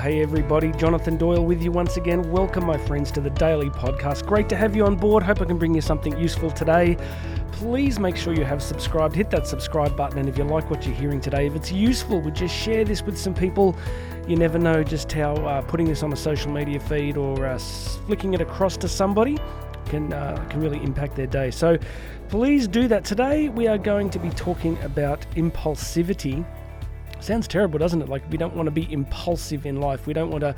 hey everybody, Jonathan Doyle with you once again. Welcome, my friends, to the Daily Podcast. Great to have you on board. Hope I can bring you something useful today. Please make sure you have subscribed. Hit that subscribe button, and if you like what you're hearing today, if it's useful, would just share this with some people. You never know just how uh, putting this on a social media feed or uh, flicking it across to somebody can uh, can really impact their day. So please do that. Today we are going to be talking about impulsivity Sounds terrible, doesn't it? Like we don't want to be impulsive in life. We don't want to,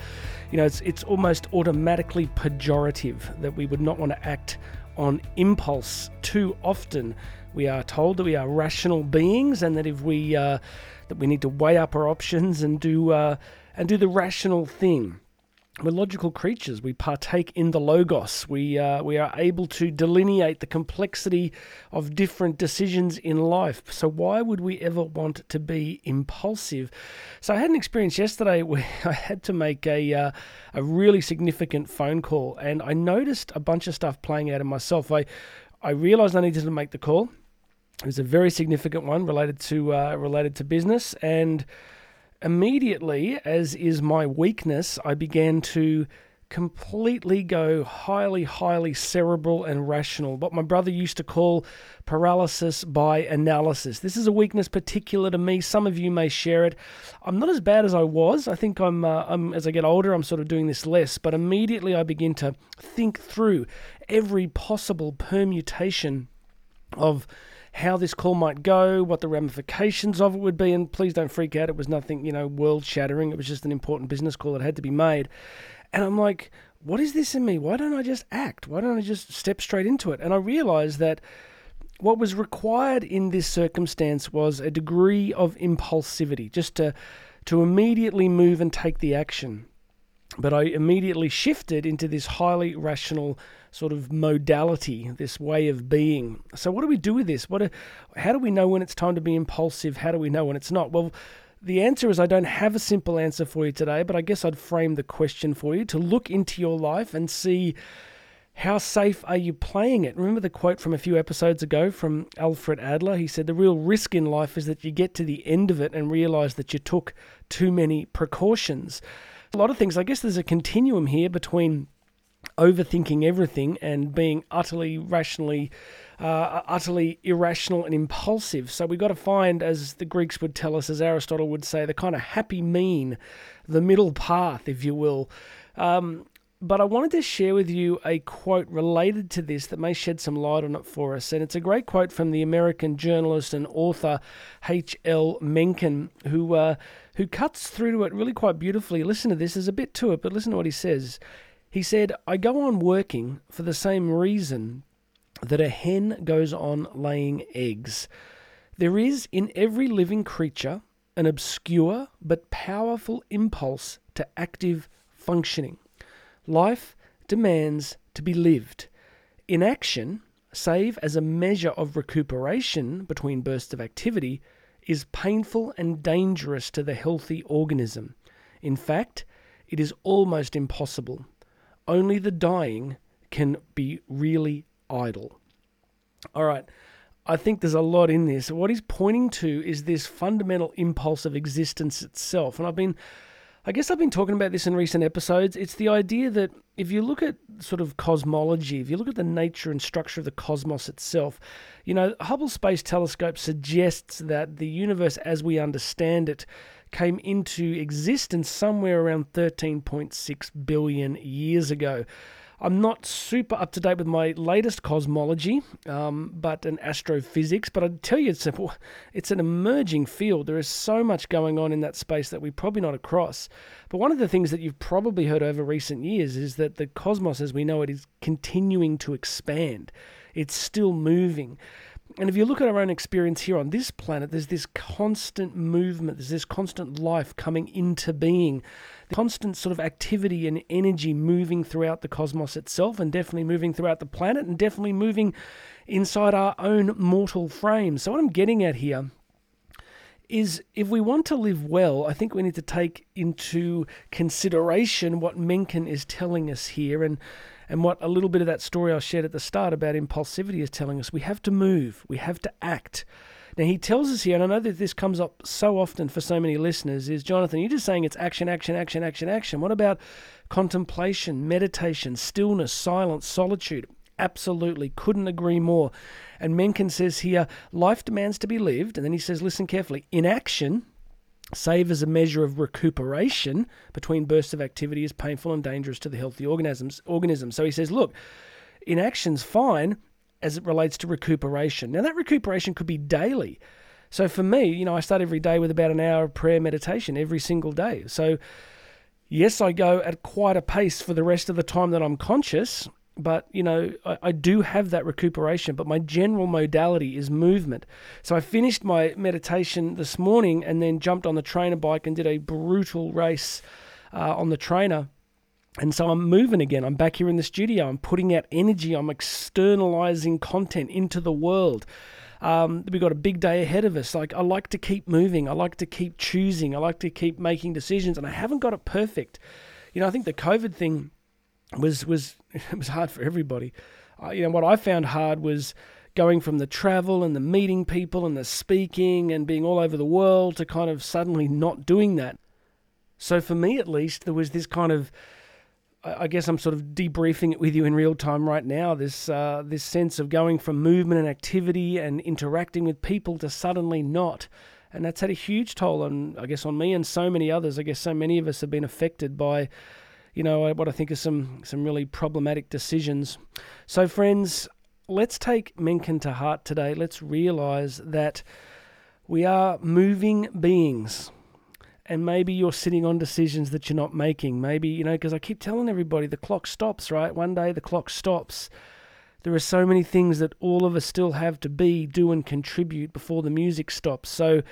you know, it's it's almost automatically pejorative that we would not want to act on impulse too often. We are told that we are rational beings, and that if we uh, that we need to weigh up our options and do uh, and do the rational thing we're logical creatures. We partake in the logos. We uh, we are able to delineate the complexity of different decisions in life. So why would we ever want to be impulsive? So I had an experience yesterday where I had to make a uh, a really significant phone call, and I noticed a bunch of stuff playing out in myself. I I realized I needed to make the call. It was a very significant one related to uh, related to business and immediately, as is my weakness, I began to completely go highly, highly cerebral and rational. What my brother used to call paralysis by analysis. This is a weakness particular to me. Some of you may share it. I'm not as bad as I was. I think I'm, uh, I'm as I get older, I'm sort of doing this less. But immediately I begin to think through every possible permutation of how this call might go, what the ramifications of it would be, and please don't freak out. It was nothing, you know, world shattering. It was just an important business call that had to be made. And I'm like, what is this in me? Why don't I just act? Why don't I just step straight into it? And I realized that what was required in this circumstance was a degree of impulsivity, just to to immediately move and take the action. But I immediately shifted into this highly rational sort of modality, this way of being. So, what do we do with this? What? how do we know when it's time to be impulsive? How do we know when it's not? Well, the answer is I don't have a simple answer for you today, but I guess I'd frame the question for you to look into your life and see how safe are you playing it? Remember the quote from a few episodes ago from Alfred Adler? He said, The real risk in life is that you get to the end of it and realize that you took too many precautions. A lot of things, I guess there's a continuum here between overthinking everything and being utterly rationally, uh, utterly irrational and impulsive. So we've got to find, as the Greeks would tell us, as Aristotle would say, the kind of happy mean, the middle path, if you will. Um, but I wanted to share with you a quote related to this that may shed some light on it for us. And it's a great quote from the American journalist and author H.L. Mencken, who, uh, who cuts through to it really quite beautifully. Listen to this, there's a bit to it, but listen to what he says. He said, I go on working for the same reason that a hen goes on laying eggs. There is in every living creature an obscure but powerful impulse to active functioning. Life demands to be lived. Inaction, save as a measure of recuperation between bursts of activity, is painful and dangerous to the healthy organism. In fact, it is almost impossible only the dying can be really idle. All right. I think there's a lot in this. What he's pointing to is this fundamental impulse of existence itself. And I've been, I guess I've been talking about this in recent episodes. It's the idea that if you look at sort of cosmology, if you look at the nature and structure of the cosmos itself, you know, Hubble Space Telescope suggests that the universe as we understand it came into existence somewhere around 13.6 billion years ago. I'm not super up to date with my latest cosmology, um, but an astrophysics. But I tell you, it's a, it's an emerging field. There is so much going on in that space that we're probably not across. But one of the things that you've probably heard over recent years is that the cosmos, as we know it, is continuing to expand. It's still moving. And if you look at our own experience here on this planet, there's this constant movement, there's this constant life coming into being, constant sort of activity and energy moving throughout the cosmos itself, and definitely moving throughout the planet, and definitely moving inside our own mortal frame. So, what I'm getting at here is if we want to live well, I think we need to take into consideration what Mencken is telling us here. And and what a little bit of that story I shared at the start about impulsivity is telling us we have to move, we have to act. Now, he tells us here, and I know that this comes up so often for so many listeners, is Jonathan, you're just saying it's action, action, action, action, action. What about contemplation, meditation, stillness, silence, solitude? Absolutely, couldn't agree more. And Mencken says here, life demands to be lived. And then he says, listen carefully, inaction, save as a measure of recuperation between bursts of activity is painful and dangerous to the healthy organisms. organisms. So he says, look, inaction's fine as it relates to recuperation. Now, that recuperation could be daily. So for me, you know, I start every day with about an hour of prayer meditation every single day. So, yes, I go at quite a pace for the rest of the time that I'm conscious, but you know I, I, do have that recuperation but my general modality is movement so i finished my meditation this morning and then jumped on the trainer bike and did a brutal race uh, on the trainer and so i'm moving again. I'm back here in the studio. I'm putting out energy. I'm externalizing content into the world. Um, we've got a big day ahead of us. Like i like to keep moving. I like to keep choosing. I like to keep making decisions and i haven't got it perfect. You know i think the covid thing was was it was hard for everybody. Uh, you know what I found hard was going from the travel and the meeting people and the speaking and being all over the world to kind of suddenly not doing that. So for me at least, there was this kind of I guess I'm sort of debriefing it with you in real time right now. This uh, this sense of going from movement and activity and interacting with people to suddenly not, and that's had a huge toll on I guess on me and so many others. I guess so many of us have been affected by you know, what I think are some, some really problematic decisions. So, friends, let's take Mencken to heart today. Let's realize that we are moving beings. And maybe you're sitting on decisions that you're not making. Maybe, you know, because I keep telling everybody the clock stops, right? One day the clock stops. There are so many things that all of us still have to be, do, and contribute before the music stops. So,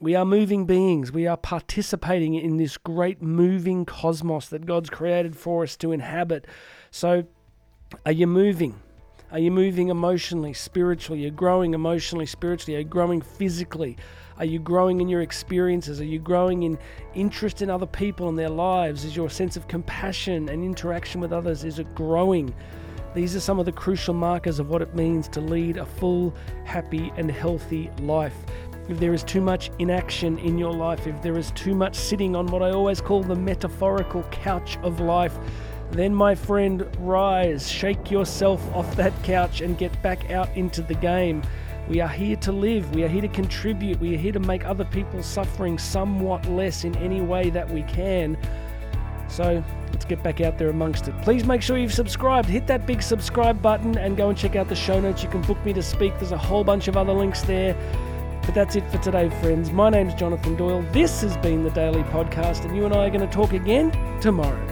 we are moving beings. We are participating in this great moving cosmos that God's created for us to inhabit. So, are you moving? Are you moving emotionally, spiritually? Are you growing emotionally, spiritually? Are you growing physically? Are you growing in your experiences? Are you growing in interest in other people and their lives? Is your sense of compassion and interaction with others is it growing? These are some of the crucial markers of what it means to lead a full, happy, and healthy life if there is too much inaction in your life, if there is too much sitting on what I always call the metaphorical couch of life, then, my friend, rise, shake yourself off that couch and get back out into the game. We are here to live, we are here to contribute, we are here to make other people's suffering somewhat less in any way that we can. So let's get back out there amongst it. Please make sure you've subscribed. Hit that big subscribe button and go and check out the show notes. You can book me to speak. There's a whole bunch of other links there. But that's it for today, friends. My name's Jonathan Doyle. This has been the Daily Podcast, and you and I are going to talk again tomorrow.